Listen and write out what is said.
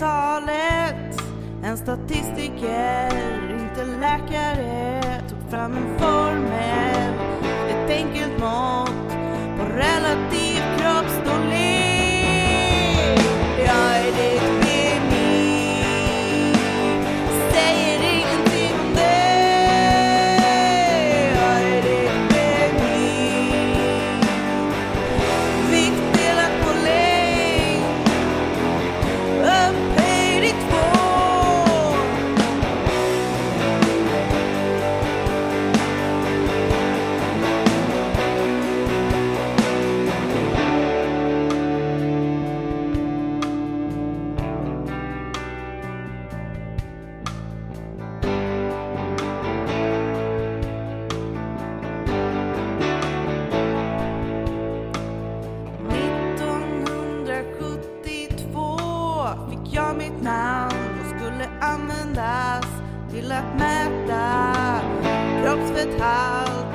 talet En statistiker, inte läkare. Tog fram en formel, ett enkelt mål. Användas till att mäta kroppsfetthalt